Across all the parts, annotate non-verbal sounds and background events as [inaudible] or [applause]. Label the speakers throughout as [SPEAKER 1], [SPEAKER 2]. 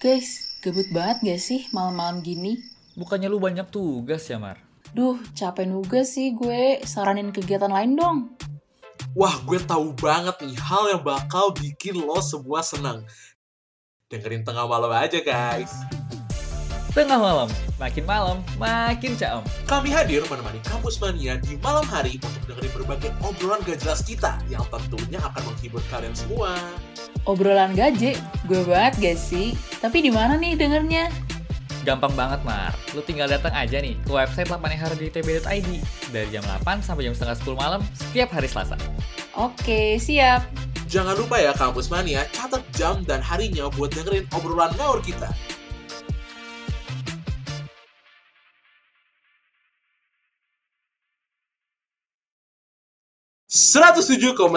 [SPEAKER 1] Guys, gabut banget gak sih malam-malam gini?
[SPEAKER 2] Bukannya lu banyak tugas ya, Mar?
[SPEAKER 1] Duh, capek nugas sih gue. Saranin kegiatan lain dong.
[SPEAKER 3] Wah, gue tahu banget nih hal yang bakal bikin lo semua senang. Dengerin tengah malam aja, guys.
[SPEAKER 2] Tengah malam, makin malam, makin caem.
[SPEAKER 3] Kami hadir menemani Kampus Mania di malam hari untuk dengerin berbagai obrolan gak jelas kita yang tentunya akan menghibur kalian semua.
[SPEAKER 1] Obrolan gaje, gue banget gak sih? Tapi di mana nih dengernya?
[SPEAKER 2] Gampang banget, Mar. Lu tinggal datang aja nih ke website 8hari.tb.id dari jam 8 sampai jam setengah 10 malam setiap hari Selasa.
[SPEAKER 1] Oke, siap.
[SPEAKER 3] Jangan lupa ya Kampus Mania catat jam dan harinya buat dengerin obrolan ngawur kita.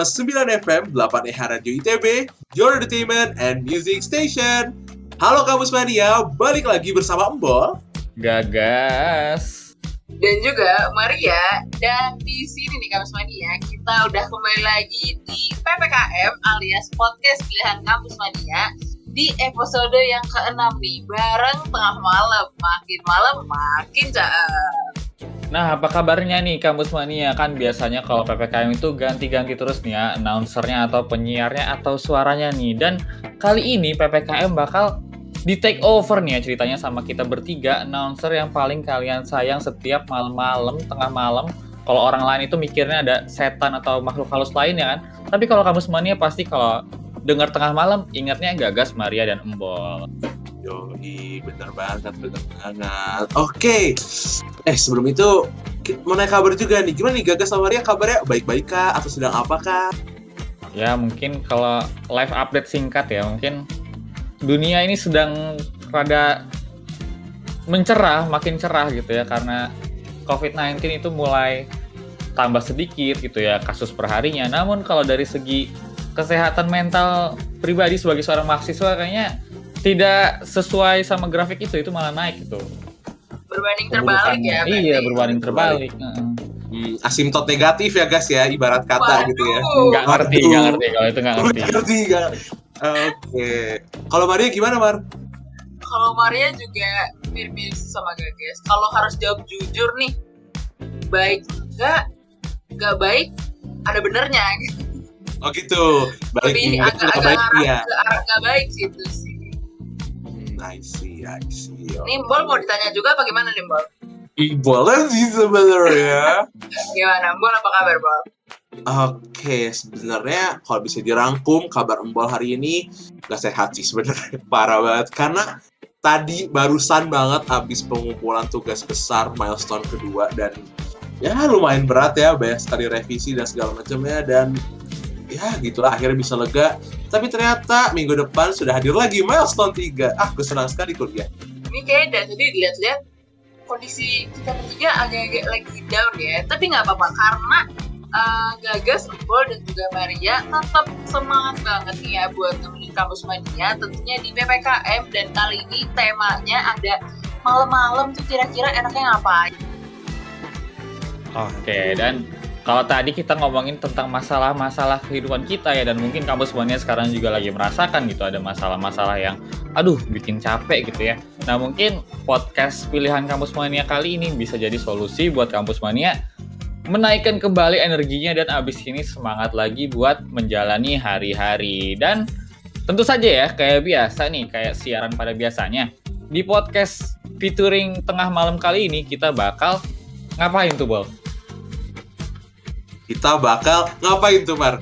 [SPEAKER 3] Sembilan FM 8EH Radio ITB, Your Entertainment and Music Station. Halo Kampus Mania, balik lagi bersama Embol.
[SPEAKER 2] Gagas.
[SPEAKER 4] dan juga Maria dan di sini nih Kampus Mania kita udah kembali lagi di PPKM alias podcast pilihan Kampus Mania di episode yang keenam nih bareng tengah malam makin malam makin cakep
[SPEAKER 2] Nah, apa kabarnya nih Kampus Mania? Kan biasanya kalau PPKM itu ganti-ganti terus nih ya, announcernya atau penyiarnya atau suaranya nih. Dan kali ini PPKM bakal di take over nih ya ceritanya sama kita bertiga, announcer yang paling kalian sayang setiap malam-malam, tengah malam. Kalau orang lain itu mikirnya ada setan atau makhluk halus lain ya kan. Tapi kalau Kampus Mania pasti kalau dengar tengah malam, ingatnya Gagas, Maria, dan Embol.
[SPEAKER 3] Yoi, bener banget, bener banget. Oke, eh sebelum itu mau naik kabar juga nih. Gimana nih Gagas sama Maria kabarnya baik-baik kah atau sedang apa kah?
[SPEAKER 2] Ya mungkin kalau live update singkat ya mungkin dunia ini sedang rada mencerah, makin cerah gitu ya karena COVID-19 itu mulai tambah sedikit gitu ya kasus perharinya. Namun kalau dari segi kesehatan mental pribadi sebagai seorang mahasiswa kayaknya tidak sesuai sama grafik itu, itu malah naik gitu.
[SPEAKER 4] berbanding terbalik ya
[SPEAKER 2] Iya, berbanding terbalik. Heeh.
[SPEAKER 3] Hmm, asimtot negatif ya guys ya, ibarat kata
[SPEAKER 4] Waduh.
[SPEAKER 3] gitu ya.
[SPEAKER 2] Nggak ngerti, nggak ngerti kalau itu nggak ngerti.
[SPEAKER 3] Ngerti nggak? Oke. Kalau Maria gimana Mar?
[SPEAKER 4] kalau Maria juga mirip-mirip sama Gagas kalau harus jawab jujur nih baik enggak enggak baik ada benernya
[SPEAKER 3] Oh gitu. Balik
[SPEAKER 4] lebih
[SPEAKER 3] ingat
[SPEAKER 4] agak
[SPEAKER 3] nggak
[SPEAKER 4] agak
[SPEAKER 3] baik
[SPEAKER 4] arah
[SPEAKER 3] ya.
[SPEAKER 4] ke arah nggak baik sih itu sih
[SPEAKER 3] I see, I see.
[SPEAKER 4] nih Bol mau ditanya juga apa gimana nih Bol
[SPEAKER 3] Boleh sih sebenarnya. [laughs]
[SPEAKER 4] gimana Bol apa kabar Bol
[SPEAKER 3] Oke, sebenarnya kalau bisa dirangkum kabar embol hari ini gak sehat sih sebenarnya [laughs] parah banget karena tadi barusan banget habis pengumpulan tugas besar milestone kedua dan ya lumayan berat ya banyak sekali revisi dan segala macamnya dan ya gitulah akhirnya bisa lega tapi ternyata minggu depan sudah hadir lagi milestone 3 ah gue senang sekali kuliah.
[SPEAKER 4] Ini kayak dan jadi dilihat-lihat kondisi kita bertiga agak-agak lagi down ya. Tapi nggak apa-apa karena uh, Gagas, Embol dan juga Maria tetap semangat banget nih ya buat nemenin kampus mania. Tentunya di PPKM dan kali ini temanya ada malam-malam tuh kira-kira enaknya ngapain?
[SPEAKER 2] Oke, dan kalau tadi kita ngomongin tentang masalah-masalah kehidupan kita ya, dan mungkin kamu semuanya sekarang juga lagi merasakan gitu, ada masalah-masalah yang, aduh, bikin capek gitu ya. Nah, mungkin podcast pilihan Kampus Mania kali ini bisa jadi solusi buat Kampus Mania menaikkan kembali energinya dan abis ini semangat lagi buat menjalani hari-hari. Dan tentu saja ya, kayak biasa nih, kayak siaran pada biasanya. Di podcast featuring tengah malam kali ini, kita bakal ngapain tuh, Bol?
[SPEAKER 3] Kita bakal ngapain tuh Mar?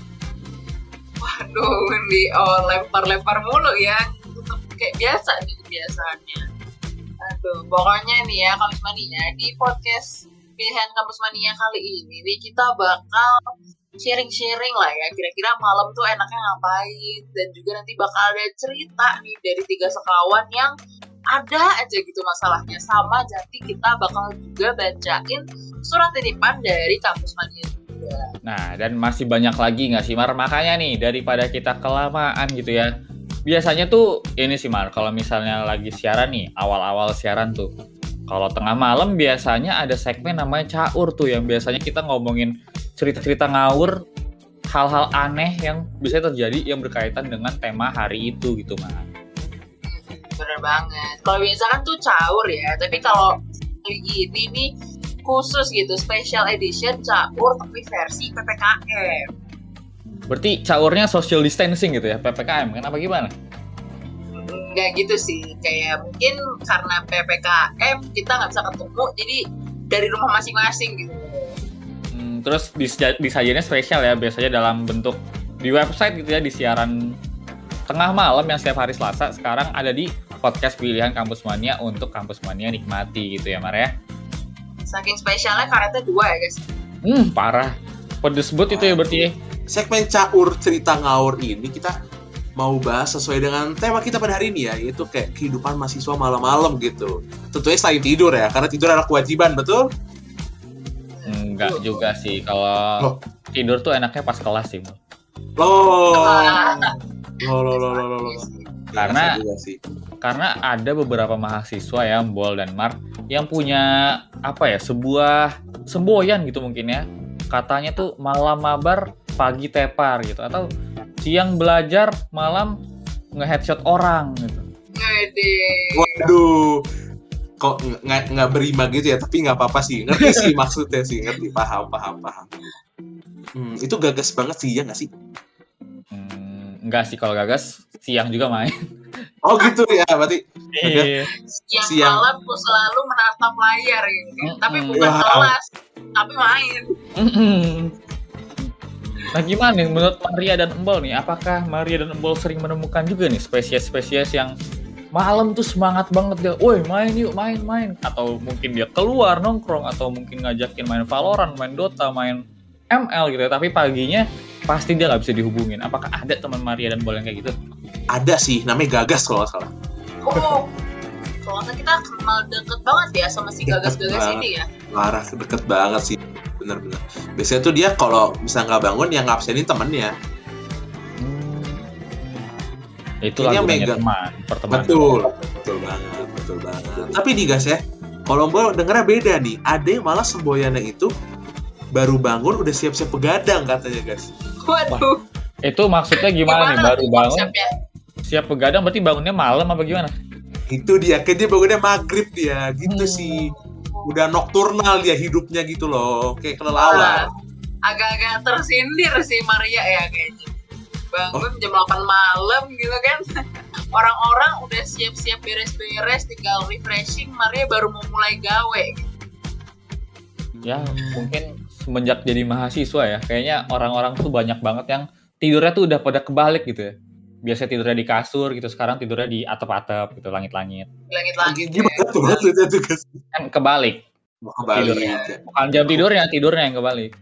[SPEAKER 4] Waduh, di oh, lempar-lempar mulu ya. Tetep kayak biasa nih kebiasaannya. Aduh, pokoknya nih ya kampus mania di podcast pilihan kampus mania kali ini nih kita bakal sharing-sharing lah ya. Kira-kira malam tuh enaknya ngapain? Dan juga nanti bakal ada cerita nih dari tiga sekawan yang ada aja gitu masalahnya. Sama jadi kita bakal juga bacain surat titipan dari kampus mania
[SPEAKER 2] Nah, dan masih banyak lagi nggak sih, Mar? Makanya nih, daripada kita kelamaan gitu ya. Biasanya tuh, ini sih, Mar, kalau misalnya lagi siaran nih, awal-awal siaran tuh. Kalau tengah malam biasanya ada segmen namanya caur tuh, yang biasanya kita ngomongin cerita-cerita ngawur, hal-hal aneh yang bisa terjadi yang berkaitan dengan tema hari itu gitu, Mar.
[SPEAKER 4] bener banget. Kalau biasa kan tuh caur ya, tapi kalau ini nih khusus gitu, special edition caur tapi versi PPKM.
[SPEAKER 2] Berarti caurnya social distancing gitu ya, PPKM. Kenapa gimana?
[SPEAKER 4] Nggak gitu sih, kayak mungkin karena PPKM kita nggak bisa ketemu, jadi dari rumah masing-masing gitu.
[SPEAKER 2] Hmm, terus disajiannya spesial ya, biasanya dalam bentuk di website gitu ya, di siaran tengah malam yang setiap hari Selasa. Sekarang ada di podcast pilihan Kampus Mania untuk Kampus Mania nikmati gitu ya, Mar ya.
[SPEAKER 4] Saking spesialnya karetnya dua ya guys.
[SPEAKER 2] Hmm, parah. Pedes banget itu ya berarti ya.
[SPEAKER 3] Segmen caur cerita ngawur ini kita mau bahas sesuai dengan tema kita pada hari ini ya, yaitu kayak kehidupan mahasiswa malam-malam gitu. Tentunya selain tidur ya, karena tidur adalah kewajiban, betul?
[SPEAKER 2] Enggak juga sih. Kalau
[SPEAKER 3] Loh.
[SPEAKER 2] tidur tuh enaknya pas kelas sih. [laughs]
[SPEAKER 3] Loh, loh, loh, loh, loh, loh, loh.
[SPEAKER 2] Karena-
[SPEAKER 3] juga sih.
[SPEAKER 2] Karena ada beberapa mahasiswa ya, Bol dan Mar, yang punya apa ya, sebuah semboyan gitu mungkin ya. Katanya tuh malam mabar, pagi tepar gitu atau siang belajar, malam nge-headshot orang gitu.
[SPEAKER 3] Waduh, kok nggak- nggak nggak berima gitu ya? Tapi nggak apa-apa sih, ngerti sih maksudnya sih, ngerti, paham, paham, paham. Hmm, itu gagas banget sih ya nggak sih?
[SPEAKER 2] Enggak sih kalau gagas siang juga main. [laughs]
[SPEAKER 3] Oh gitu ya, berarti
[SPEAKER 2] Iya.
[SPEAKER 4] Yang
[SPEAKER 3] Siang.
[SPEAKER 4] malam tuh selalu menatap layar gitu. kan. Tapi
[SPEAKER 2] Mm-mm.
[SPEAKER 4] bukan
[SPEAKER 3] Wow.
[SPEAKER 4] kelas, tapi main.
[SPEAKER 2] Nah gimana nih menurut Maria dan Embol nih? Apakah Maria dan Embol sering menemukan juga nih spesies-spesies yang malam tuh semangat banget dia, woi main yuk main main atau mungkin dia keluar nongkrong atau mungkin ngajakin main Valorant, main Dota, main ML gitu ya. Tapi paginya pasti dia nggak bisa dihubungin. Apakah ada teman Maria dan yang kayak gitu?
[SPEAKER 3] ada sih, namanya gagas kalau nggak salah.
[SPEAKER 4] Oh, soalnya kita kenal deket banget ya sama si gagas-gagas ini ya.
[SPEAKER 3] Parah, deket banget sih, bener-bener. Biasanya tuh dia kalau bisa nggak bangun, yang ngabsenin temennya.
[SPEAKER 2] Itulah
[SPEAKER 3] Kayaknya
[SPEAKER 2] gunanya
[SPEAKER 3] mega-
[SPEAKER 2] teman, pertemanan.
[SPEAKER 3] Betul, betul banget, betul banget. Tapi nih guys ya, kalau gue dengernya beda nih. Ada yang malah semboyannya itu baru bangun udah siap-siap begadang katanya guys.
[SPEAKER 4] Waduh,
[SPEAKER 2] Itu maksudnya gimana, nih? Baru bangun,
[SPEAKER 4] konsepnya?
[SPEAKER 2] siap begadang berarti bangunnya malam apa gimana?
[SPEAKER 3] Itu dia, kayak dia bangunnya maghrib dia, gitu
[SPEAKER 2] Hmm.
[SPEAKER 3] sih. Udah nokturnal dia hidupnya gitu loh, kayak kelelawar.
[SPEAKER 4] agak-agak tersindir sih Maria ya kayaknya. Bangun
[SPEAKER 3] Oh.
[SPEAKER 4] jam 8 malam gitu kan. [laughs] Orang-orang udah siap-siap beres-beres, tinggal refreshing, Maria baru mau mulai gawe.
[SPEAKER 2] ya mungkin semenjak jadi mahasiswa ya kayaknya orang-orang tuh banyak banget yang tidurnya tuh udah pada kebalik gitu ya biasa tidurnya di kasur gitu sekarang tidurnya di atap-atap gitu langit-langit
[SPEAKER 4] Langit-langit.
[SPEAKER 3] Gimana tuh maksudnya tuh guys?
[SPEAKER 2] kan kebalik
[SPEAKER 3] Mau kembali
[SPEAKER 2] Tidurnya.
[SPEAKER 3] ya.
[SPEAKER 2] bukan jam tidurnya tidurnya yang kebalik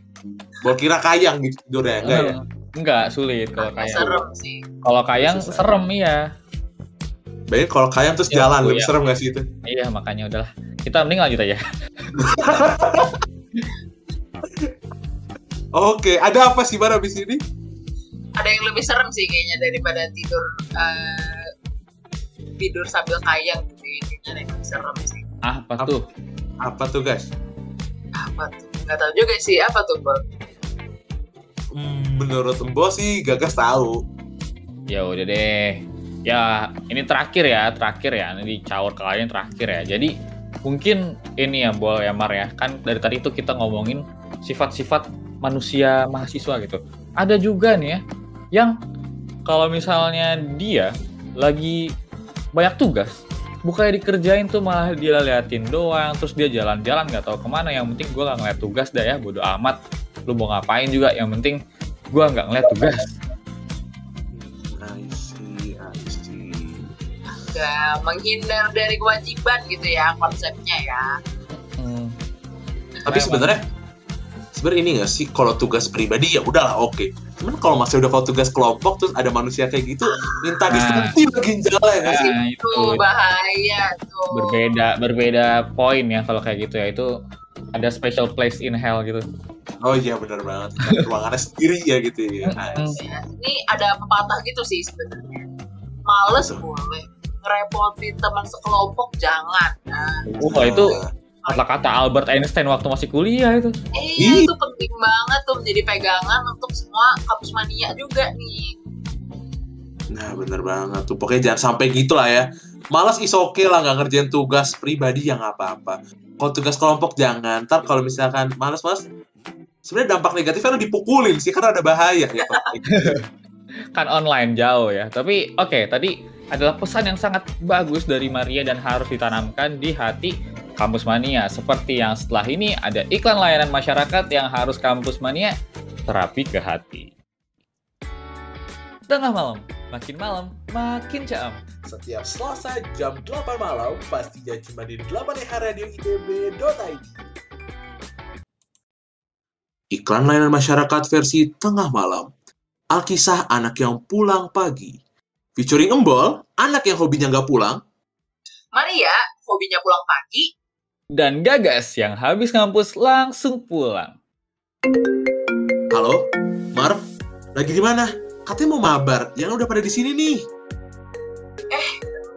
[SPEAKER 3] Gua kira kayang gitu tidurnya, enggak ya?
[SPEAKER 2] Enggak sulit kalau kayang
[SPEAKER 4] serem sih.
[SPEAKER 2] kalau kayang
[SPEAKER 3] Susah.
[SPEAKER 2] serem iya
[SPEAKER 3] Bayangin kalau kayang terus
[SPEAKER 2] Ya,
[SPEAKER 3] jalan, lebih
[SPEAKER 2] iya.
[SPEAKER 3] serem gak sih itu?
[SPEAKER 2] iya makanya udahlah kita mending lanjut aja [laughs]
[SPEAKER 3] Oke, ada apa sih Bar abis ini?
[SPEAKER 4] Ada yang lebih serem sih kayaknya daripada tidur eh, tidur sambil kayang gitu. ya. Kayaknya ada yang lebih serem sih.
[SPEAKER 2] ah apa tuh
[SPEAKER 3] Apa tuh guys?
[SPEAKER 4] Apa tuh? Nggak tahu juga sih apa tuh, Bang.
[SPEAKER 3] Hmm, menurut Embo sih gagas tahu.
[SPEAKER 2] ya udah deh ya ini terakhir ya terakhir ya ini dicaur ke kalian terakhir ya jadi mungkin ini ya Bol ya Mar ya kan dari tadi itu kita ngomongin sifat-sifat manusia mahasiswa gitu ada juga nih ya yang kalau misalnya dia lagi banyak tugas bukannya dikerjain tuh malah dia liatin doang terus dia jalan-jalan nggak tahu ke mana yang penting gue nggak ngeliat tugas dah ya bodo amat lu mau ngapain juga yang penting gue nggak ngeliat tugas
[SPEAKER 3] I see, I see.
[SPEAKER 4] Nggak menghindar dari kewajiban gitu ya konsepnya ya.
[SPEAKER 2] Hmm.
[SPEAKER 3] Tapi sebenarnya sebenarnya ini nggak sih kalau tugas pribadi ya udahlah oke. Cuman kalau masih udah kalau tugas kelompok terus ada manusia kayak gitu minta
[SPEAKER 2] Nah.
[SPEAKER 3] disentil ginjalnya ya nggak sih?
[SPEAKER 2] Nah, itu
[SPEAKER 4] bahaya tuh.
[SPEAKER 2] berbeda berbeda poin ya kalau kayak gitu ya itu ada special place in hell gitu.
[SPEAKER 3] Oh iya benar banget. Ruangannya sendiri ya gitu ya.
[SPEAKER 2] Hmm.
[SPEAKER 4] Ya, Ini ada pepatah gitu sih sebenarnya. Males boleh, ngerepotin teman sekelompok jangan. Nah,
[SPEAKER 2] Wah itu kata-kata Albert Einstein waktu masih kuliah itu.
[SPEAKER 4] iya itu penting banget tuh menjadi pegangan untuk semua kampus mania juga nih.
[SPEAKER 3] Nah bener banget tuh. Pokoknya jangan sampai gitu lah ya. Malas is oke lah nggak ngerjain tugas pribadi yang apa-apa. Kalau tugas kelompok jangan. Ntar kalau misalkan malas-malas, sebenarnya dampak negatifnya lu dipukulin sih karena ada bahaya ya. [laughs]
[SPEAKER 2] kan online jauh ya. Tapi oke, tadi adalah pesan yang sangat bagus dari Maria dan harus ditanamkan di hati Kampus Mania. Seperti yang setelah ini ada iklan layanan masyarakat yang harus Kampus Mania terapi ke hati. Tengah malam, makin malam, makin caam.
[SPEAKER 3] Setiap Selasa jam 8 malam pastinya cuma di 8 Radio ITB.id. Iklan layanan masyarakat versi tengah malam. Alkisah anak yang pulang pagi. Featuring Embol, anak yang hobinya nggak pulang.
[SPEAKER 4] Maria, hobinya pulang pagi.
[SPEAKER 2] Dan Gagas yang habis ngampus langsung pulang.
[SPEAKER 3] Halo, Mar, lagi di mana? Katanya mau mabar, yang udah pada di sini nih.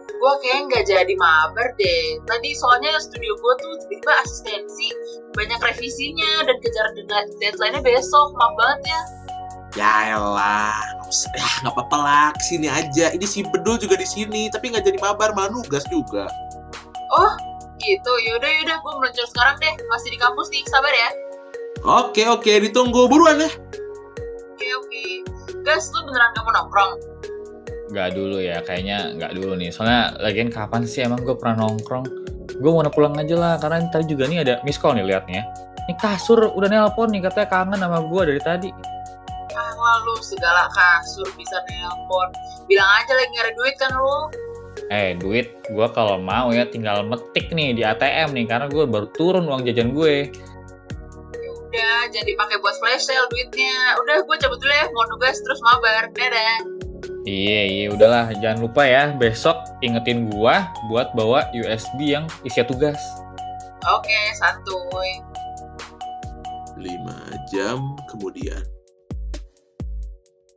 [SPEAKER 4] Gue kayaknya nggak jadi mabar deh. Tadi soalnya studio gue tuh tiba-tiba asistensi. Banyak revisinya dan kejar deadline- deadline-nya besok. Maaf banget ya.
[SPEAKER 3] Ya elah, ya nggak apa-apa lah, ke sini aja. Ini si Bedul juga di sini, tapi nggak jadi mabar, malah nugas juga.
[SPEAKER 4] Gitu, yaudah yaudah gue meluncur sekarang deh. Masih di kampus nih, sabar ya.
[SPEAKER 3] Oke oke, ditunggu buruan ya.
[SPEAKER 4] Oke oke. Gas, lu beneran gak mau nongkrong?
[SPEAKER 2] Nggak dulu ya, kayaknya nggak dulu nih. Soalnya lagian kapan sih emang gue pernah nongkrong? Gue mau pulang aja lah, karena tadi juga nih ada miss call nih liatnya. Ini kasur udah nelpon nih, katanya kangen sama gue dari tadi.
[SPEAKER 4] Ah, lu segala kasur bisa nelpon. Bilang aja lagi gak ada duit kan lu.
[SPEAKER 2] Eh, duit gue kalau mau ya tinggal metik nih di ATM nih, karena gue baru turun uang jajan gue.
[SPEAKER 4] Ya udah, jadi pakai buat flash sale duitnya. Udah, gue cabut dulu ya. Mau tugas terus mabar. Dadah.
[SPEAKER 2] Iya, iya, udahlah. Jangan lupa ya, besok ingetin gua buat bawa USB yang isinya tugas.
[SPEAKER 4] Oke, santuy.
[SPEAKER 3] 5 jam kemudian.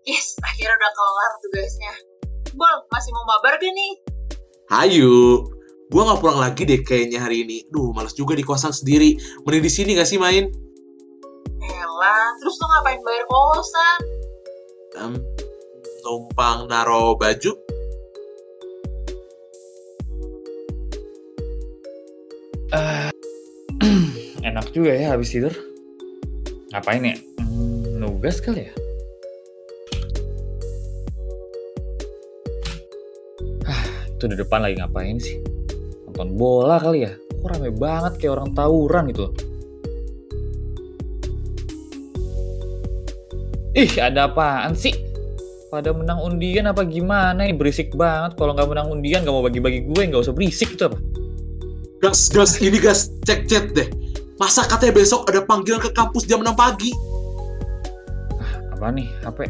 [SPEAKER 4] Yes, akhirnya udah kelar tugasnya. Bol, masih mau mabar gak nih?
[SPEAKER 3] Hayu, gua nggak pulang lagi deh kayaknya hari ini. Duh, males juga di kosan sendiri. Mending di sini gak sih main?
[SPEAKER 4] Elah, terus lu ngapain bayar kosan?
[SPEAKER 3] Em, numpang naro baju. [clears throat]
[SPEAKER 2] Enak juga ya habis tidur. Ngapain ya? Hmm, nugas kali ya? Itu di depan lagi ngapain sih? Nonton bola kali ya? Kok rame banget kayak orang tawuran gitu. Ih, ada apaan sih? Pada menang undian apa gimana? Ini berisik banget. Kalau nggak menang undian, nggak mau bagi-bagi gue, nggak usah berisik itu apa?
[SPEAKER 3] Gas, gas, ini gas, cek chat deh. Masa katanya besok ada panggilan ke kampus jam 6 pagi?
[SPEAKER 2] Apa nih HP?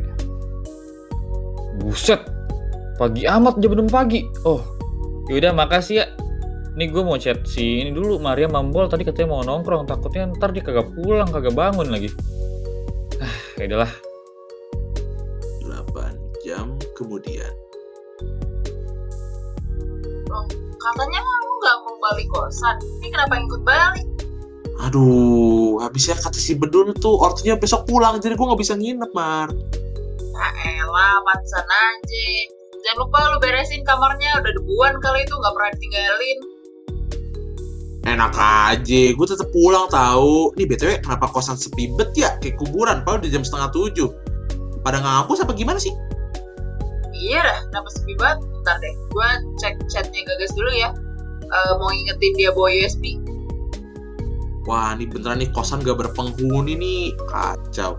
[SPEAKER 2] Buset, pagi amat jam 6 pagi. Oh, yaudah makasih ya. Nih gue mau chat si ini dulu Maria Mambol tadi katanya mau nongkrong takutnya ntar dia kagak pulang kagak bangun lagi. Ah, yaudahlah.
[SPEAKER 3] 8 jam kemudian.
[SPEAKER 4] Katanya lu gak mau balik kosan. Ini kenapa ikut balik?
[SPEAKER 3] Aduh, habisnya kata si Bedul tuh ortunya besok pulang, jadi gue nggak bisa nginep, Mar.
[SPEAKER 4] Ya elah, pantesan aja. Jangan lupa lu beresin kamarnya. Udah debuan kali itu gak pernah ditinggalin.
[SPEAKER 3] Enak aja, gue tetap pulang tahu. Nih BTW kenapa kosan sepi bet ya? Kayak kuburan, padahal udah jam setengah tujuh. Pada ngampus apa gimana sih?
[SPEAKER 4] Iya dah, kenapa sepi banget? Bentar deh, gue cek chatnya Gagas dulu ya. Eh, mau ingetin dia bawa USB.
[SPEAKER 3] Wah, ini beneran nih kosan gak berpenghuni nih. Kacau.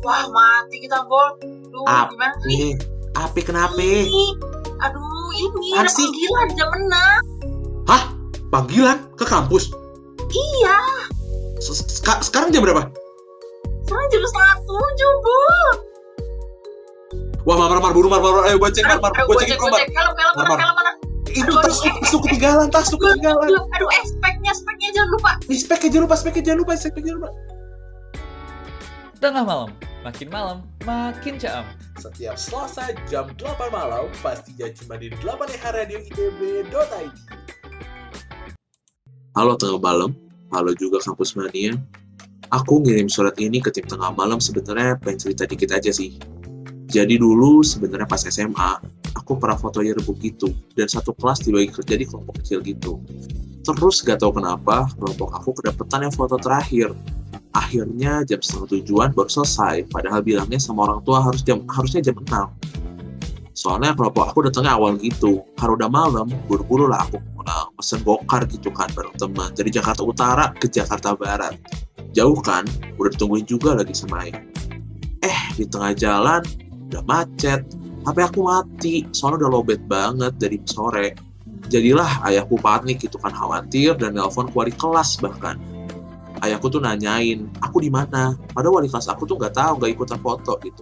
[SPEAKER 4] Wah, mati kita, Bol. Duh,
[SPEAKER 3] Apa
[SPEAKER 4] gimana sih?
[SPEAKER 3] Nih, api kenapa?
[SPEAKER 4] Ini, aduh, ini ada panggilan jam 6.
[SPEAKER 3] Panggilan ke kampus?
[SPEAKER 4] Iya,
[SPEAKER 3] Se- seka- sekarang jam berapa?
[SPEAKER 4] sekarang jam setengah tujuh, Bol.
[SPEAKER 3] Wah, Mar, Mar, Mar, buru, Mar, Mar, ayo gue cek, Mar,
[SPEAKER 4] Aduh,
[SPEAKER 3] Mar,
[SPEAKER 4] aduh,
[SPEAKER 3] gue
[SPEAKER 4] gua
[SPEAKER 3] cekin
[SPEAKER 4] cek,
[SPEAKER 3] dulu,
[SPEAKER 4] gua
[SPEAKER 3] Mar.
[SPEAKER 4] cek. Helm, helm mana,
[SPEAKER 3] Mar, Mar.
[SPEAKER 4] helm mana?
[SPEAKER 3] Itu tas, tas lu ketinggalan, tas lu ketinggalan.
[SPEAKER 4] Aduh, eh, speknya, speknya jangan lupa.
[SPEAKER 3] Speknya jangan lupa, speknya jangan lupa, speknya jangan lupa.
[SPEAKER 2] Tengah malam, makin malam, makin caam.
[SPEAKER 3] Setiap Selasa jam 8 malam, pastinya cuma di 8 Radio ITB.id. Halo Tengah Malam, halo juga Kampus Mania. Aku ngirim surat ini ke tim Tengah Malam sebenarnya pengen cerita dikit aja sih. Jadi dulu sebenarnya pas SMA, aku pernah foto yearbook gitu. Dan satu kelas dibagi kerja di kelompok kecil gitu. Terus gak tahu kenapa, kelompok aku kedapetan yang foto terakhir. Akhirnya jam setengah tujuan baru selesai, padahal bilangnya sama orang tua harus jam harusnya jam 6. Soalnya kelompok aku datangnya awal gitu. Karena udah malam, buru-buru lah aku pulang. Pesen gokar gitu kan bareng teman. Dari Jakarta Utara ke Jakarta Barat. Jauh kan, udah ditungguin juga lagi sama. Eh, di tengah jalan, udah macet. HP aku mati, soalnya udah lobet banget dari sore. Jadilah ayahku panik gitu kan khawatir dan nelpon ke wali kelas bahkan. Ayahku tuh nanyain, aku di mana? Padahal wali kelas aku tuh nggak tahu, nggak ikutan foto gitu.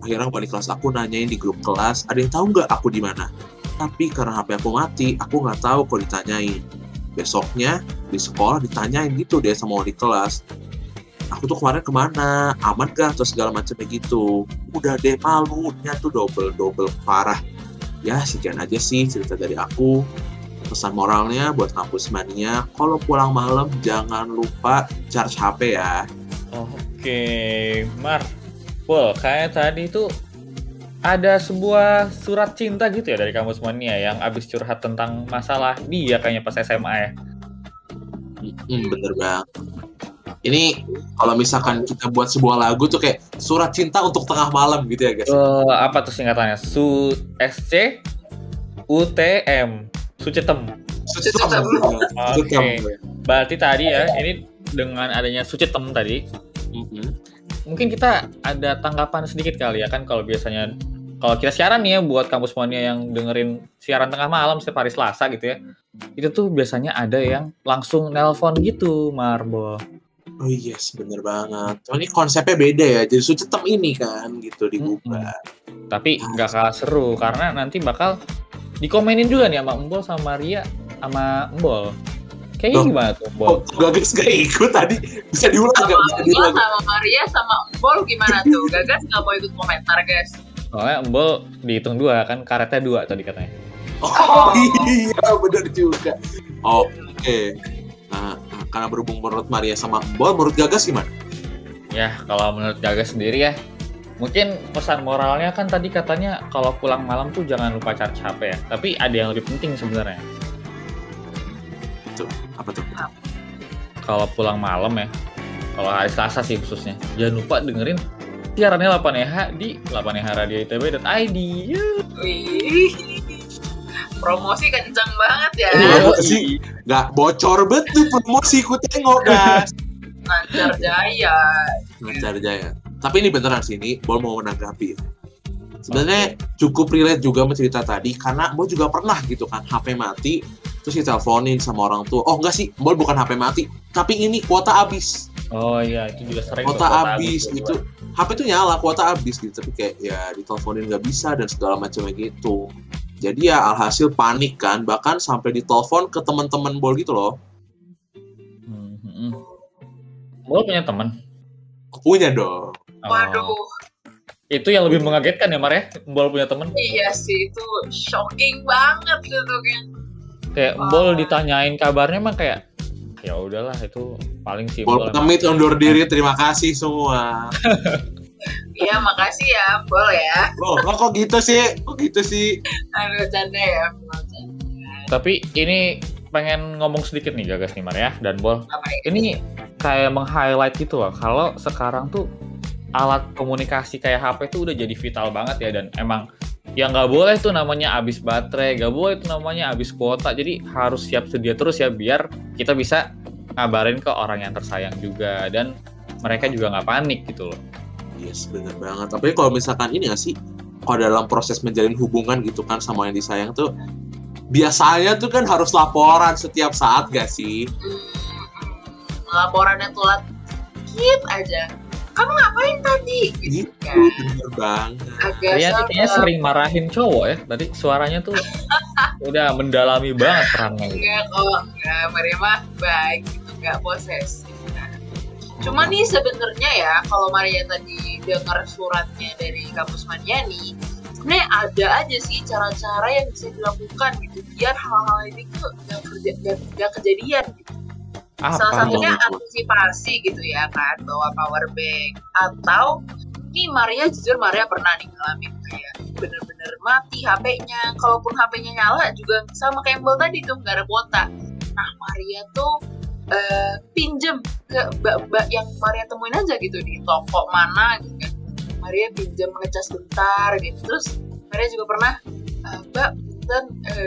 [SPEAKER 3] Akhirnya wali kelas aku nanyain di grup kelas, ada yang tahu nggak aku di mana? Tapi karena HP aku mati, aku nggak tahu kok ditanyain. Besoknya di sekolah ditanyain gitu dia sama wali kelas. Aku tuh kemarin ke mana? Aman gak? Atau segala macamnya gitu. Udah deh malunya tuh double-double parah. Ya sekian aja sih cerita dari aku. Pesan moralnya buat kampus mania, kalau pulang malam jangan lupa charge HP ya.
[SPEAKER 2] Oke, Mar. Pul, kayak tadi tuh ada sebuah surat cinta gitu ya dari kampus mania yang abis curhat tentang masalah dia kayaknya pas SMA ya.
[SPEAKER 3] Hmm, bener banget. Ini kalau misalkan kita buat sebuah lagu tuh kayak surat cinta untuk tengah malam gitu ya guys.
[SPEAKER 2] Eh, apa tuh singkatannya? Su SC UTM Sucetem.
[SPEAKER 3] Sucetem.
[SPEAKER 2] Oke. Berarti tadi ya, ini dengan adanya Sucetem tadi,
[SPEAKER 3] Mhm.
[SPEAKER 2] mungkin kita ada tanggapan sedikit kali ya kan kalau biasanya kalau kita siaran nih ya buat kampus mania yang dengerin siaran tengah malam setiap hari Selasa gitu ya. Itu tuh biasanya ada yang langsung nelpon gitu, Marbo.
[SPEAKER 3] Oh yes, bener banget. Oh, ini konsepnya beda ya. Jadi sucetem ini kan gitu dibuka.
[SPEAKER 2] Tapi nggak kalah seru karena nanti bakal dikomenin juga nih sama Embol sama Maria sama Embol. Kayaknya
[SPEAKER 3] Loh.
[SPEAKER 2] gimana tuh, Embol?
[SPEAKER 3] Oh, Gagas gak ikut tadi. Bisa diulang
[SPEAKER 4] sama
[SPEAKER 3] gak? Bisa diulang.
[SPEAKER 4] sama Maria sama Embol gimana tuh Gagas nggak mau ikut komentar guys
[SPEAKER 2] Soalnya Embol dihitung dua kan, karetnya dua tadi katanya.
[SPEAKER 3] Oh iya, bener juga. Oke. Nah, nah, karena berhubung menurut Maria sama Bol, menurut Gagas gimana?
[SPEAKER 2] Ya, kalau menurut Gagas sendiri ya, mungkin pesan moralnya kan tadi katanya kalau pulang malam tuh jangan lupa charge HP ya. Tapi ada yang lebih penting sebenarnya.
[SPEAKER 3] Tuh, apa tuh?
[SPEAKER 2] Kalau pulang malam ya, kalau hari Selasa sih khususnya, jangan lupa dengerin siarannya 8EH di 8EH Radio ITB.id. Yuh.
[SPEAKER 4] Wih promosi kenceng banget ya
[SPEAKER 3] Iya. Promosi. Nggak bocor betul promosi ku tengok guys.
[SPEAKER 4] lancar jaya
[SPEAKER 3] Lancar jaya. Tapi ini beneran sih ini, Bol mau menanggapi. Sebenarnya cukup relate juga sama cerita tadi karena Bol juga pernah gitu kan HP mati terus diteleponin sama orang tua. Oh enggak sih, Bol bukan HP mati, tapi ini kuota habis.
[SPEAKER 2] Oh iya, itu juga sering. tuh,
[SPEAKER 3] Kuota habis gitu. HP tuh nyala, kuota habis gitu, tapi kayak ya diteleponin nggak bisa dan segala macamnya gitu. Jadi ya alhasil panik kan, bahkan sampai ditelepon ke teman-teman Bol gitu loh.
[SPEAKER 2] Hmm, hmm, hmm. Bol punya teman.
[SPEAKER 3] Punya dong.
[SPEAKER 2] Oh.
[SPEAKER 4] waduh
[SPEAKER 2] Itu yang lebih mengagetkan ya, Mar ya? Bol punya teman.
[SPEAKER 4] iya sih itu shocking banget gitu kan
[SPEAKER 2] Kayak
[SPEAKER 4] Wah.
[SPEAKER 2] Bol ditanyain kabarnya emang kayak ya udahlah itu paling simpel.
[SPEAKER 3] Bol pamit undur diri, terima kasih semua. [laughs]
[SPEAKER 4] iya makasih ya Bol ya
[SPEAKER 3] Loh, lo kok gitu sih? Kok gitu sih?
[SPEAKER 4] aduh canda ya bercanda.
[SPEAKER 2] Tapi ini pengen ngomong sedikit nih Gagas nih Mar ya dan Bol. Ini kayak meng-highlight gitu loh kalau sekarang tuh alat komunikasi kayak HP tuh udah jadi vital banget ya dan emang ya nggak boleh tuh namanya habis baterai, nggak boleh tuh namanya habis kuota. Jadi harus siap sedia terus ya biar kita bisa ngabarin ke orang yang tersayang juga dan mereka juga nggak panik gitu loh.
[SPEAKER 3] Yes, bener banget. Tapi kalau misalkan ini gak sih, kalau dalam proses menjalin hubungan gitu kan sama yang disayang tuh, biasanya tuh kan harus laporan setiap saat gak sih?
[SPEAKER 4] Hmm, laporannya telat dikit aja kamu ngapain tadi gitu
[SPEAKER 3] Gitu,
[SPEAKER 4] kan
[SPEAKER 3] bener banget.
[SPEAKER 4] agak
[SPEAKER 2] Kayaknya sering marahin cowok ya. Tadi suaranya tuh [laughs] udah mendalami banget perannya.
[SPEAKER 4] enggak kok enggak Maria mah baik gitu enggak posesif Nah, cuma nih sebenarnya ya kalau Maria tadi dengar suratnya dari kampus mania nih sebenarnya ada aja sih cara-cara yang bisa dilakukan gitu biar hal-hal ini tuh nggak kerja nggak- nggak kejadian gitu. Salah
[SPEAKER 2] Apa?
[SPEAKER 4] satunya
[SPEAKER 3] Apa?
[SPEAKER 4] antisipasi gitu ya kan bawa power bank. Atau nih Maria jujur Maria pernah nih ngalamin kayak bener-bener mati HP-nya kalaupun HP-nya nyala juga sama kayak Mbak tadi tuh nggak ada kuota. Nah Maria tuh eh, pinjem ke mbak-mbak yang Maria temuin aja gitu di toko mana gitu kan. Maria pinjem ngecas bentar gitu. Terus Maria juga pernah "Eh, Mbak dan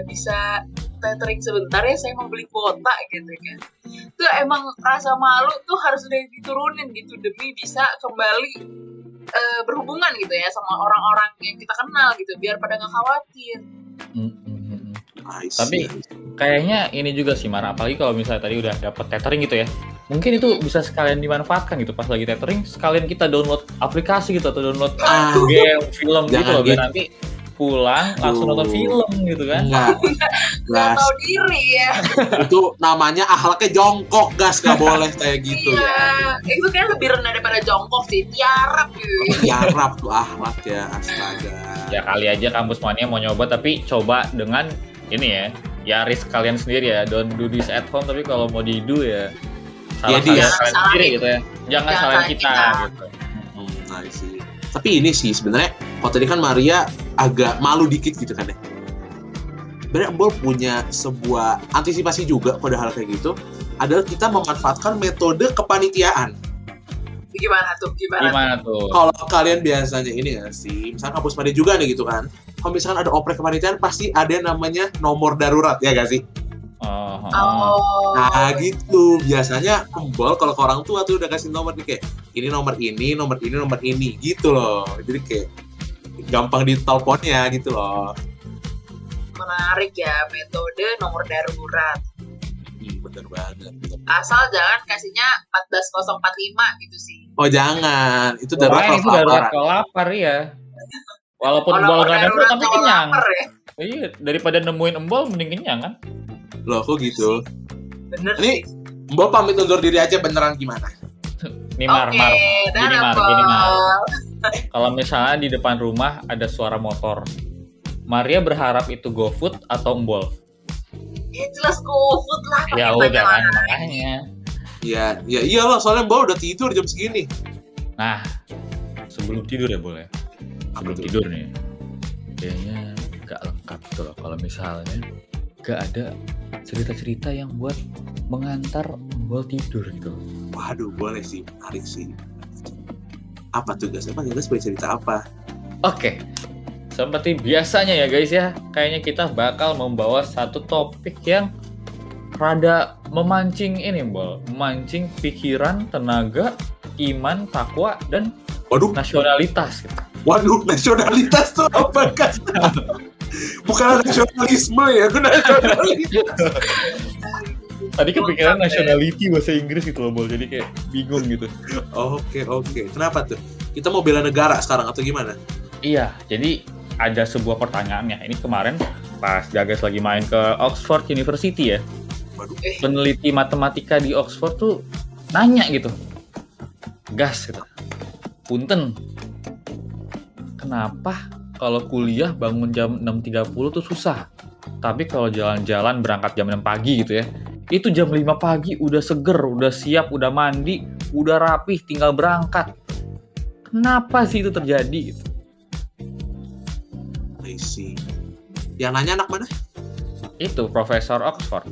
[SPEAKER 4] bisa tethering sebentar ya saya mau beli kuota gitu kan itu emang rasa malu tuh harus udah diturunin gitu demi bisa kembali eh, berhubungan gitu ya sama orang-orang yang kita kenal gitu biar pada nggak khawatir
[SPEAKER 2] Mm, mm, mm.
[SPEAKER 3] I see.
[SPEAKER 2] Tapi- Kayaknya ini juga sih Mara, apalagi kalau misalnya tadi udah dapet tethering gitu ya. Mungkin itu bisa sekalian dimanfaatkan gitu pas lagi tethering, sekalian kita download aplikasi gitu atau download
[SPEAKER 3] Ah,
[SPEAKER 2] game, film gitu loh biar
[SPEAKER 3] gitu.
[SPEAKER 2] nanti pulang langsung nonton film gitu kan.
[SPEAKER 3] enggak. [laughs]
[SPEAKER 4] nggak
[SPEAKER 3] Gas.
[SPEAKER 4] tahu diri ya
[SPEAKER 3] itu namanya akhlaknya jongkok gas nggak boleh kayak gitu
[SPEAKER 4] iya
[SPEAKER 3] ya.
[SPEAKER 4] itu kayak lebih rendah daripada jongkok sih tiarap gitu
[SPEAKER 3] Tiarap tuh akhlak ya astaga.
[SPEAKER 2] Ya kali aja kampus mania mau nyoba tapi coba dengan ini ya. Ya risk kalian sendiri ya. Don't do this at home tapi kalau mau di do ya salah
[SPEAKER 3] ya.
[SPEAKER 2] kalian sendiri gitu ya. Jangan
[SPEAKER 4] Jangan
[SPEAKER 2] salahin kita,
[SPEAKER 4] kita.
[SPEAKER 2] gitu.
[SPEAKER 3] Hmm, I see. Tapi ini sih sebenarnya kalau tadi kan Maria agak malu dikit gitu kan ya. Sebenarnya Embol punya sebuah antisipasi juga pada hal kayak gitu adalah kita memanfaatkan metode kepanitiaan.
[SPEAKER 4] gimana tuh gimana,
[SPEAKER 2] Gimana tuh?
[SPEAKER 3] Kalau kalian biasanya ini nggak sih, misalnya kampus pada juga nih gitu kan. Kalau misalkan ada oprek kepanitiaan pasti ada yang namanya nomor darurat ya gak sih?
[SPEAKER 2] Oh, oh.
[SPEAKER 3] Nah gitu, biasanya embol kalau ke orang tua tuh udah kasih nomor nih kayak ini nomor ini, nomor ini, nomor ini gitu loh. Jadi kayak gampang diteleponnya gitu loh.
[SPEAKER 4] menarik ya metode nomor darurat
[SPEAKER 3] Hmm, bener banget.
[SPEAKER 4] asal jangan kasihnya 14045 gitu sih
[SPEAKER 3] Oh jangan, itu darurat
[SPEAKER 2] Pokoknya itu
[SPEAKER 3] kalau
[SPEAKER 2] darurat
[SPEAKER 3] kelaparan.
[SPEAKER 2] kalau lapar ya. Walaupun
[SPEAKER 4] Oh,
[SPEAKER 2] embol nggak ada tapi kenyang.
[SPEAKER 4] lapar ya
[SPEAKER 2] Iya, daripada nemuin embol mending kenyang kan.
[SPEAKER 3] Loh kok gitu?
[SPEAKER 4] bener
[SPEAKER 3] Ini Mbok pamit undur diri aja beneran gimana?
[SPEAKER 2] Nih Mar,
[SPEAKER 4] Oke,
[SPEAKER 2] Mar. Gini, Mar, gini, Mar. Kalau misalnya di depan rumah ada suara motor, Maria berharap itu GoFood atau embol?
[SPEAKER 4] Ya jelas GoFood lah.
[SPEAKER 2] Ya udah kan makanya.
[SPEAKER 3] Ya, ya iyalah soalnya Mbok udah tidur jam segini.
[SPEAKER 2] Nah, sebelum tidur ya boleh. Sebelum
[SPEAKER 3] Apa tuh?
[SPEAKER 2] tidur nih, kayaknya nggak lengkap loh. Kalau misalnya nggak ada cerita-cerita yang buat mengantar embol tidur gitu.
[SPEAKER 3] Waduh, boleh sih, menarik sih. Apa tuh guys? Emang guys boleh cerita apa?
[SPEAKER 2] Oke, seperti biasanya ya guys ya, kayaknya kita bakal membawa satu topik yang rada memancing ini, Bol. Memancing pikiran, tenaga, iman, takwa, dan
[SPEAKER 3] Waduh,
[SPEAKER 2] nasionalitas. Gitu.
[SPEAKER 3] waduh, nasionalitas tuh apa guys? [laughs] Bukan nasionalisme ya, gue nasionalitas.
[SPEAKER 2] Tadi kepikiran nationality bahasa Inggris gitu loh, Bol. Jadi kayak bingung gitu.
[SPEAKER 3] Oke, oke. Kenapa tuh? Kita mau bela negara sekarang atau gimana?
[SPEAKER 2] Iya, jadi ada sebuah pertanyaan ya. Ini kemarin pas Gagas lagi main ke Oxford University ya.
[SPEAKER 3] Waduh.
[SPEAKER 4] Eh.
[SPEAKER 2] Peneliti matematika di Oxford tuh nanya gitu. Gas gitu. Punten. Kenapa kalau kuliah bangun jam 6.30 tuh susah? Tapi kalau jalan-jalan berangkat jam 6 pagi gitu ya. Itu jam 5 pagi udah seger, udah siap, udah mandi, udah rapih, tinggal berangkat. Kenapa sih itu terjadi gitu?
[SPEAKER 3] I see. Yang nanya anak mana?
[SPEAKER 2] Itu Profesor Oxford.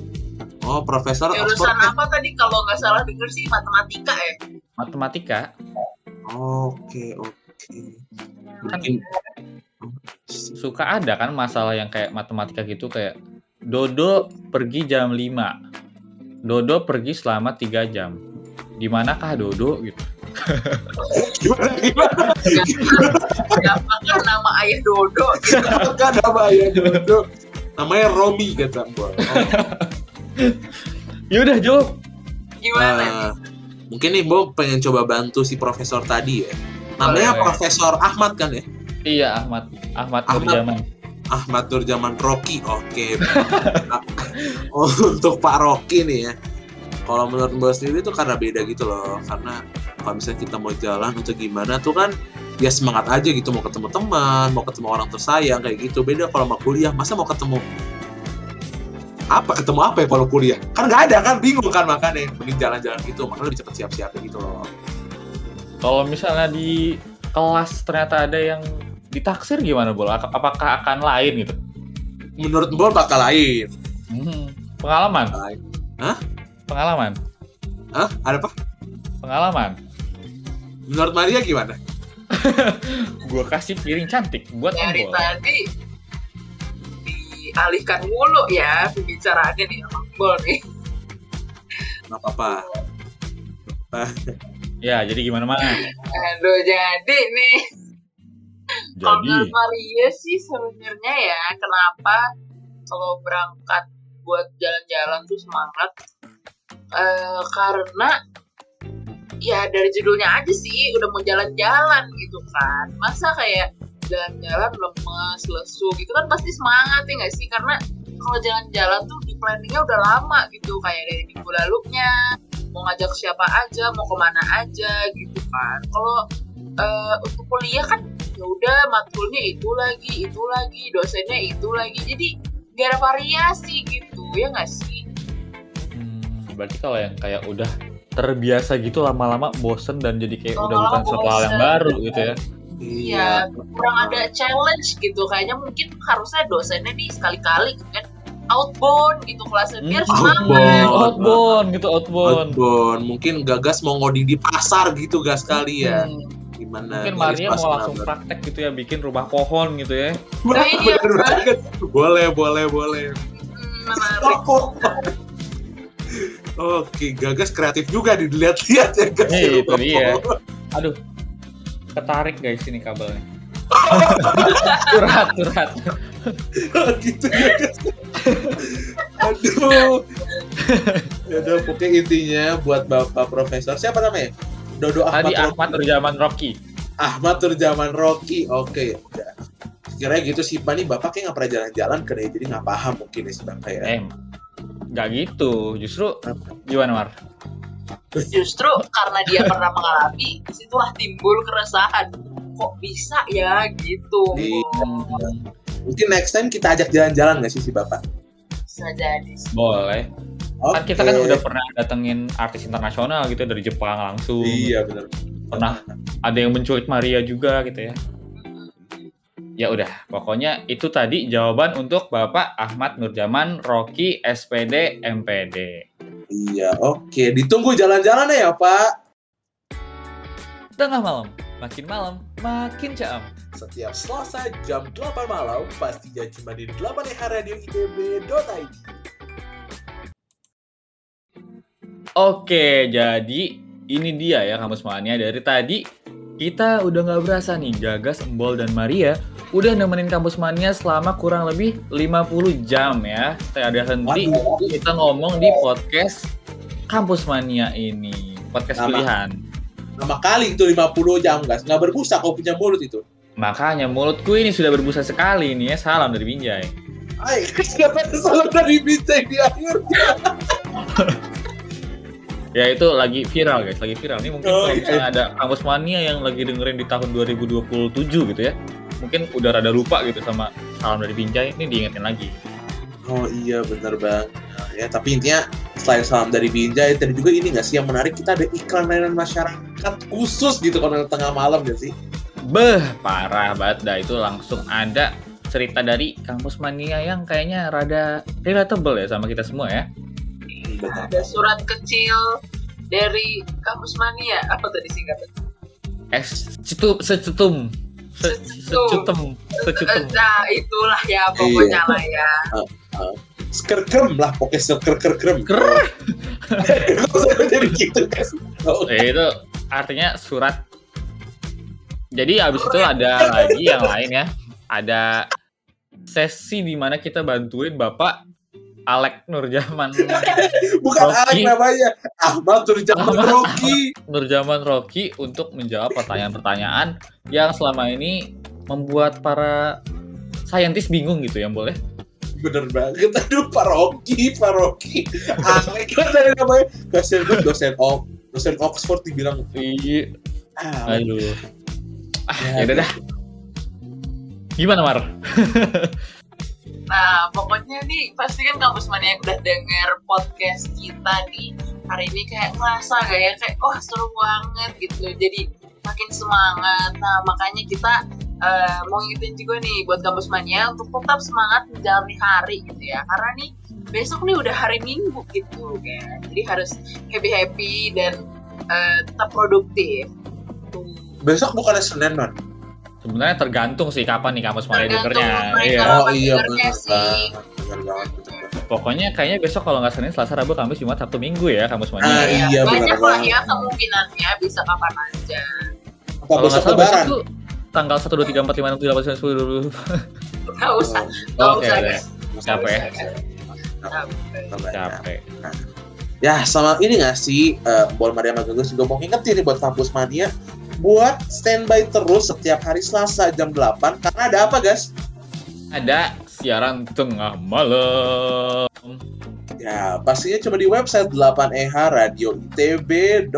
[SPEAKER 3] Oh, Profesor
[SPEAKER 4] Jurusan
[SPEAKER 3] Oxford.
[SPEAKER 4] apa tadi kalau nggak salah denger sih matematika ya?
[SPEAKER 2] Matematika.
[SPEAKER 3] Oke, oke. Mungkin
[SPEAKER 2] Suka ada kan masalah yang kayak matematika gitu kayak Dodo pergi jam 5. Dodo pergi selama 3 jam. Di manakah Dodo gitu?
[SPEAKER 3] gimana gimana?
[SPEAKER 4] Apakah nama ayah Dodo? Gitu.
[SPEAKER 3] Kan nama ya Dodo. Namanya Romi kata Mbak. Oh.
[SPEAKER 2] Yaudah jawab.
[SPEAKER 4] Gimana?
[SPEAKER 3] Nah, mungkin nih Mbak pengen coba bantu si profesor tadi ya. Namanya
[SPEAKER 2] Boleh.
[SPEAKER 3] Profesor Ahmad kan ya?
[SPEAKER 2] Iya Ahmad. Ahmad
[SPEAKER 3] Ahmad.
[SPEAKER 2] Nurjaman.
[SPEAKER 3] Ahmad Nurjaman Rocky. Oke. [laughs] Oh, Untuk Pak Rocky nih ya. Kalau menurut Mbak sendiri itu karena beda gitu loh. Karena kalau misalnya kita mau jalan atau gimana tuh kan ya semangat aja gitu mau ketemu teman, mau ketemu orang tersayang kayak gitu. Beda kalau mau kuliah, masa mau ketemu apa ketemu apa ya kalau kuliah kan nggak ada kan bingung kan makanya mending jalan-jalan gitu makanya lebih cepet siap-siap gitu loh
[SPEAKER 2] Kalau misalnya di kelas ternyata ada yang ditaksir gimana bol? Ak- Apakah akan lain gitu?
[SPEAKER 3] Menurut Bol bakal lain.
[SPEAKER 2] Hmm, Pengalaman,
[SPEAKER 3] Lain.
[SPEAKER 2] pengalaman,
[SPEAKER 3] Hah? Ada apa?
[SPEAKER 2] pengalaman.
[SPEAKER 3] Menurut Maria gimana? [laughs]
[SPEAKER 2] Gua kasih piring cantik buat
[SPEAKER 4] dari
[SPEAKER 2] Embol.
[SPEAKER 4] tadi dialihkan mulu ya pembicaraannya nih sama Bol nih.
[SPEAKER 3] Nggak apa-apa.
[SPEAKER 2] Ya, jadi gimana mah?
[SPEAKER 4] Aduh jadi nih
[SPEAKER 2] Jadi,
[SPEAKER 4] Maria sih sebenarnya ya kenapa kalau berangkat buat jalan-jalan tuh semangat? Eh, karena ya dari judulnya aja sih udah mau jalan-jalan gitu kan. Masa kayak jalan-jalan lemes lesu gitu kan pasti semangat ya nggak sih? Karena kalau jalan-jalan tuh di planningnya udah lama gitu kayak dari minggu lalunya mau ngajak siapa aja mau ke mana aja gitu kan. Kalau eh, untuk kuliah kan ya udah matkulnya itu lagi itu lagi dosennya itu lagi jadi gak ada variasi gitu ya nggak sih
[SPEAKER 2] hmm, berarti kalau yang kayak udah terbiasa gitu lama-lama bosen dan jadi kayak udah
[SPEAKER 4] Lama-lama
[SPEAKER 2] bukan suatu hal yang
[SPEAKER 4] bosen.
[SPEAKER 2] baru gitu ya.
[SPEAKER 4] Iya, kurang ada challenge gitu. Kayaknya mungkin harusnya dosennya nih sekali-kali gitu kan outbound gitu kelasnya biar
[SPEAKER 2] Hmm,
[SPEAKER 4] semangat.
[SPEAKER 3] outbound.
[SPEAKER 2] Outbound gitu, outbound.
[SPEAKER 3] Outbound. Mungkin gagas mau ngoding di pasar gitu gas kali ya.
[SPEAKER 2] Hmm,
[SPEAKER 3] Gimana?
[SPEAKER 2] Mungkin Maria mau langsung
[SPEAKER 3] menabrak.
[SPEAKER 2] praktek gitu ya, bikin rumah pohon gitu ya.
[SPEAKER 4] Nah, iya,
[SPEAKER 3] banget. Boleh, boleh, boleh.
[SPEAKER 4] Menarik.
[SPEAKER 3] Oke, Gagas kreatif juga dilihat-lihat ya Gas.
[SPEAKER 2] Iya, itu dia. Aduh, ketarik guys ini kabelnya. curhat, curhat. [laughs]
[SPEAKER 3] gitu ya Gas. Aduh. [laughs] ya udah pokoknya intinya buat Bapak Profesor siapa namanya? Dodo Ahmad
[SPEAKER 2] Tadi
[SPEAKER 3] Rocky.
[SPEAKER 2] Ahmad Urjaman Rocky.
[SPEAKER 3] Ahmad Turjaman Rocky. Oke, udah. Kira gitu sih, Pak nih Bapak kayak nggak pernah jalan-jalan ya, jadi nggak paham mungkin ya si Bapak ya.
[SPEAKER 2] Eh, nggak gitu. Justru gimana Mar?
[SPEAKER 4] Justru karena dia pernah mengalami, di situlah timbul keresahan. Kok bisa ya gitu?
[SPEAKER 3] Iya. Mungkin next time kita ajak jalan-jalan nggak sih si Bapak?
[SPEAKER 4] Bisa jadi.
[SPEAKER 2] Boleh.
[SPEAKER 3] Oke.
[SPEAKER 2] Kan kita kan udah pernah datengin artis internasional gitu dari Jepang langsung.
[SPEAKER 3] Iya benar.
[SPEAKER 2] Pernah ada yang menculik Maria juga gitu ya. Ya udah, pokoknya itu tadi jawaban untuk Bapak Ahmad Nurjaman Rocky SPD MPD.
[SPEAKER 3] Iya, oke. Ditunggu jalan-jalan ya Pak.
[SPEAKER 2] Tengah malam, makin malam, makin caam.
[SPEAKER 3] Setiap Selasa jam 8 malam, pastinya cuma di 8 Radio ITB.id.
[SPEAKER 2] Oke, jadi ini dia ya kamus mania dari tadi kita udah nggak berasa nih Gagas, Embol dan Maria udah nemenin kampus mania selama kurang lebih 50 jam ya. Tidak ada henti
[SPEAKER 3] Waduh.
[SPEAKER 2] kita ngomong di podcast kampus mania ini, podcast
[SPEAKER 3] Nama.
[SPEAKER 2] pilihan.
[SPEAKER 3] Nama kali itu 50 jam guys, nggak berbusa kau punya mulut itu.
[SPEAKER 2] Makanya mulutku ini sudah berbusa sekali nih ya. Salam dari Binjai.
[SPEAKER 3] Ay, kenapa ada salah dari bintang di akhir? [laughs]
[SPEAKER 2] Ya itu lagi viral guys, lagi viral. Ini mungkin
[SPEAKER 3] Oh,
[SPEAKER 2] kalau
[SPEAKER 3] iya.
[SPEAKER 2] misalnya ada kampus mania yang lagi dengerin di tahun 2027 gitu ya. Mungkin udah rada lupa gitu sama salam dari Binjai, ini diingetin lagi.
[SPEAKER 3] Oh iya bener banget. Ya, tapi intinya selain salam dari Binjai, tadi juga ini nggak sih yang menarik kita ada iklan layanan masyarakat khusus gitu kalau tengah malam gak sih?
[SPEAKER 2] Beh, parah banget dah itu langsung ada cerita dari kampus mania yang kayaknya rada relatable ya sama kita semua ya.
[SPEAKER 3] Hmm, bener.
[SPEAKER 4] Ada surat kecil dari kampus mania. Apa tadi singkatnya?
[SPEAKER 2] Es cetum secetum se- secutum secutum.
[SPEAKER 4] Nah, itulah ya pokoknya lah ya. [laughs]
[SPEAKER 3] Skerkrem lah, pokoknya skerkrem.
[SPEAKER 2] Ker. [laughs]
[SPEAKER 3] jadi gitu kan.
[SPEAKER 2] Eh, itu artinya surat. Jadi abis itu ada [laughs] lagi yang lain ya. Ada sesi di mana kita bantuin Bapak Alek Nurjaman [laughs]
[SPEAKER 3] bukan
[SPEAKER 2] Rocky.
[SPEAKER 3] Alek namanya, Ahmad Turjaman
[SPEAKER 2] Ahmad.
[SPEAKER 3] Rocky.
[SPEAKER 2] Nurjaman Rocky untuk menjawab pertanyaan-pertanyaan yang selama ini membuat para saintis bingung gitu ya boleh.
[SPEAKER 3] Bener banget, aduh Pak Rocky, Pak Rocky. Alek kan dari namanya, dosen dosen ok, dosen Oxford dibilang
[SPEAKER 2] Iya.
[SPEAKER 3] ah,
[SPEAKER 2] Aduh. Ah,
[SPEAKER 3] Ya,
[SPEAKER 2] ya udah dah. Gimana Mar? [laughs]
[SPEAKER 4] Nah, pokoknya nih pasti kan kampus mania yang udah denger podcast kita nih hari ini kayak ngerasa gak ya kayak wah seru banget gitu. Jadi makin semangat. Nah makanya kita uh, mau ngingetin juga nih buat kampus mania untuk tetap semangat menjalani hari gitu ya. Karena nih besok nih udah hari minggu gitu kan. Jadi harus happy happy dan uh, tetap produktif.
[SPEAKER 3] Besok bukannya Senin, Man?
[SPEAKER 2] Sebenarnya tergantung sih kapan nih kampus
[SPEAKER 4] Tergantung
[SPEAKER 2] dengernya. Iya.
[SPEAKER 3] Oh iya benar.
[SPEAKER 2] Pokoknya kayaknya besok kalau nggak Senin, Selasa, Rabu, Kamis, Jumat, Sabtu, Minggu ya kampus mania.
[SPEAKER 3] Ah,
[SPEAKER 2] ya.
[SPEAKER 3] iya,
[SPEAKER 4] banyak
[SPEAKER 3] benar
[SPEAKER 4] lah
[SPEAKER 3] banget.
[SPEAKER 4] ya kemungkinannya bisa kapan aja.
[SPEAKER 3] Apa
[SPEAKER 2] Kalau nggak
[SPEAKER 3] besok
[SPEAKER 2] salah besok tuh tanggal 1, 2, 3, 4, 5, 6, 7, 8, 9, 10, 20.
[SPEAKER 4] Gak usah, gak
[SPEAKER 2] Oke,
[SPEAKER 4] usah.
[SPEAKER 2] Capek ya?
[SPEAKER 4] Capek.
[SPEAKER 2] Capek.
[SPEAKER 3] Ya sama ini gak sih eh, Bol Maria Magagus juga mau ngingetin nih buat kampus mania buat standby terus setiap hari Selasa jam 8 karena ada apa guys?
[SPEAKER 2] Ada siaran tengah malam.
[SPEAKER 3] Ya pastinya cuma di website 8EH Radio ITB.id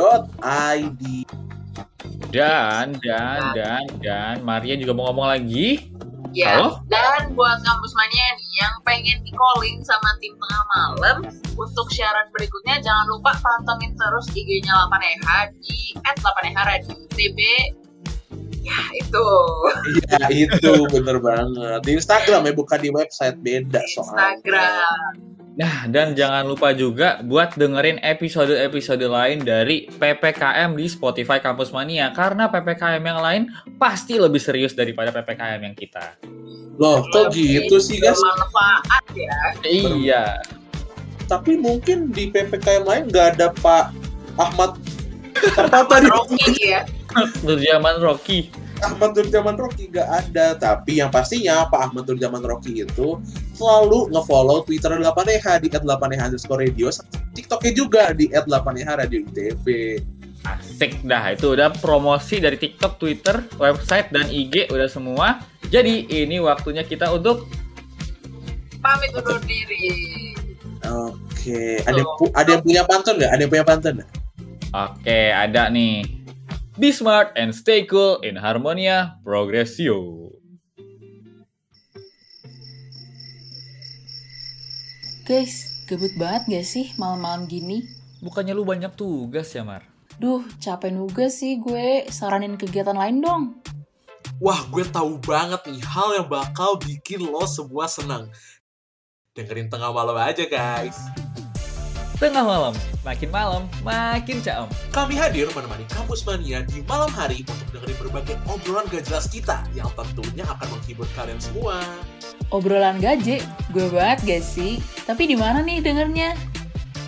[SPEAKER 2] Dan, dan, dan, dan, Maria juga mau ngomong lagi.
[SPEAKER 4] Ya,
[SPEAKER 2] Halo?
[SPEAKER 4] dan buat kampus mania nih yang pengen di calling sama tim tengah malam untuk siaran berikutnya jangan lupa pantengin terus IG-nya 8EH di @8EH Radio TB. Ya itu
[SPEAKER 3] Iya itu bener banget Di Instagram ya bukan di website beda soalnya
[SPEAKER 4] Instagram.
[SPEAKER 2] Nah, dan jangan lupa juga buat dengerin episode-episode lain dari PPKM di Spotify Kampus Mania. Karena PPKM yang lain pasti lebih serius daripada PPKM yang kita.
[SPEAKER 3] Loh kok gitu sih guys?
[SPEAKER 4] Bermanfaat ya.
[SPEAKER 2] Iya.
[SPEAKER 3] Tapi mungkin di PPKM lain nggak ada Pak Ahmad apa tadi?
[SPEAKER 4] Rocky ya.
[SPEAKER 2] Berjaman Rocky.
[SPEAKER 3] Ahmad Nurjaman Rocky nggak ada tapi yang pastinya Pak Ahmad Nurjaman Rocky itu selalu ngefollow Twitter 8EH di @8EH underscore radio TikToknya juga di @8EH radio ITB
[SPEAKER 2] Asik dah, itu udah promosi dari TikTok, Twitter, website, dan IG udah semua. Jadi ini waktunya kita untuk
[SPEAKER 4] Pamit undur diri.
[SPEAKER 3] Oke ada yang pu- ada yang punya pantun nggak ada yang punya pantun nggak?
[SPEAKER 2] Oke, ada nih. Be smart and stay cool in Harmonia Progressio.
[SPEAKER 1] Guys, gabut banget gak sih malam-malam gini?
[SPEAKER 2] Bukannya lu banyak tugas ya, Mar?
[SPEAKER 1] Duh, capek nugas sih gue. Saranin kegiatan lain dong.
[SPEAKER 3] Wah gue tahu banget nih hal yang bakal bikin lo semua senang dengerin tengah malam aja guys
[SPEAKER 2] Tengah malam, makin malam, makin caem.
[SPEAKER 3] Kami hadir menemani Kampus Mania di malam hari untuk dengerin berbagai obrolan gak jelas kita yang tentunya akan menghibur kalian semua.
[SPEAKER 1] Obrolan gaje, gue banget gak sih? Tapi di mana nih dengernya?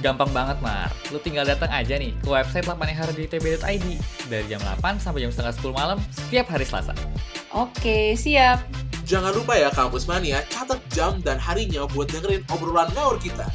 [SPEAKER 2] Gampang banget, Mar. Lu tinggal datang aja nih ke website 8ehrdtb.id dari jam 8 sampai jam setengah 10 malam setiap hari Selasa.
[SPEAKER 1] Oke, siap.
[SPEAKER 3] Jangan lupa ya Kampus Mania, catat jam dan harinya buat dengerin obrolan ngawur kita.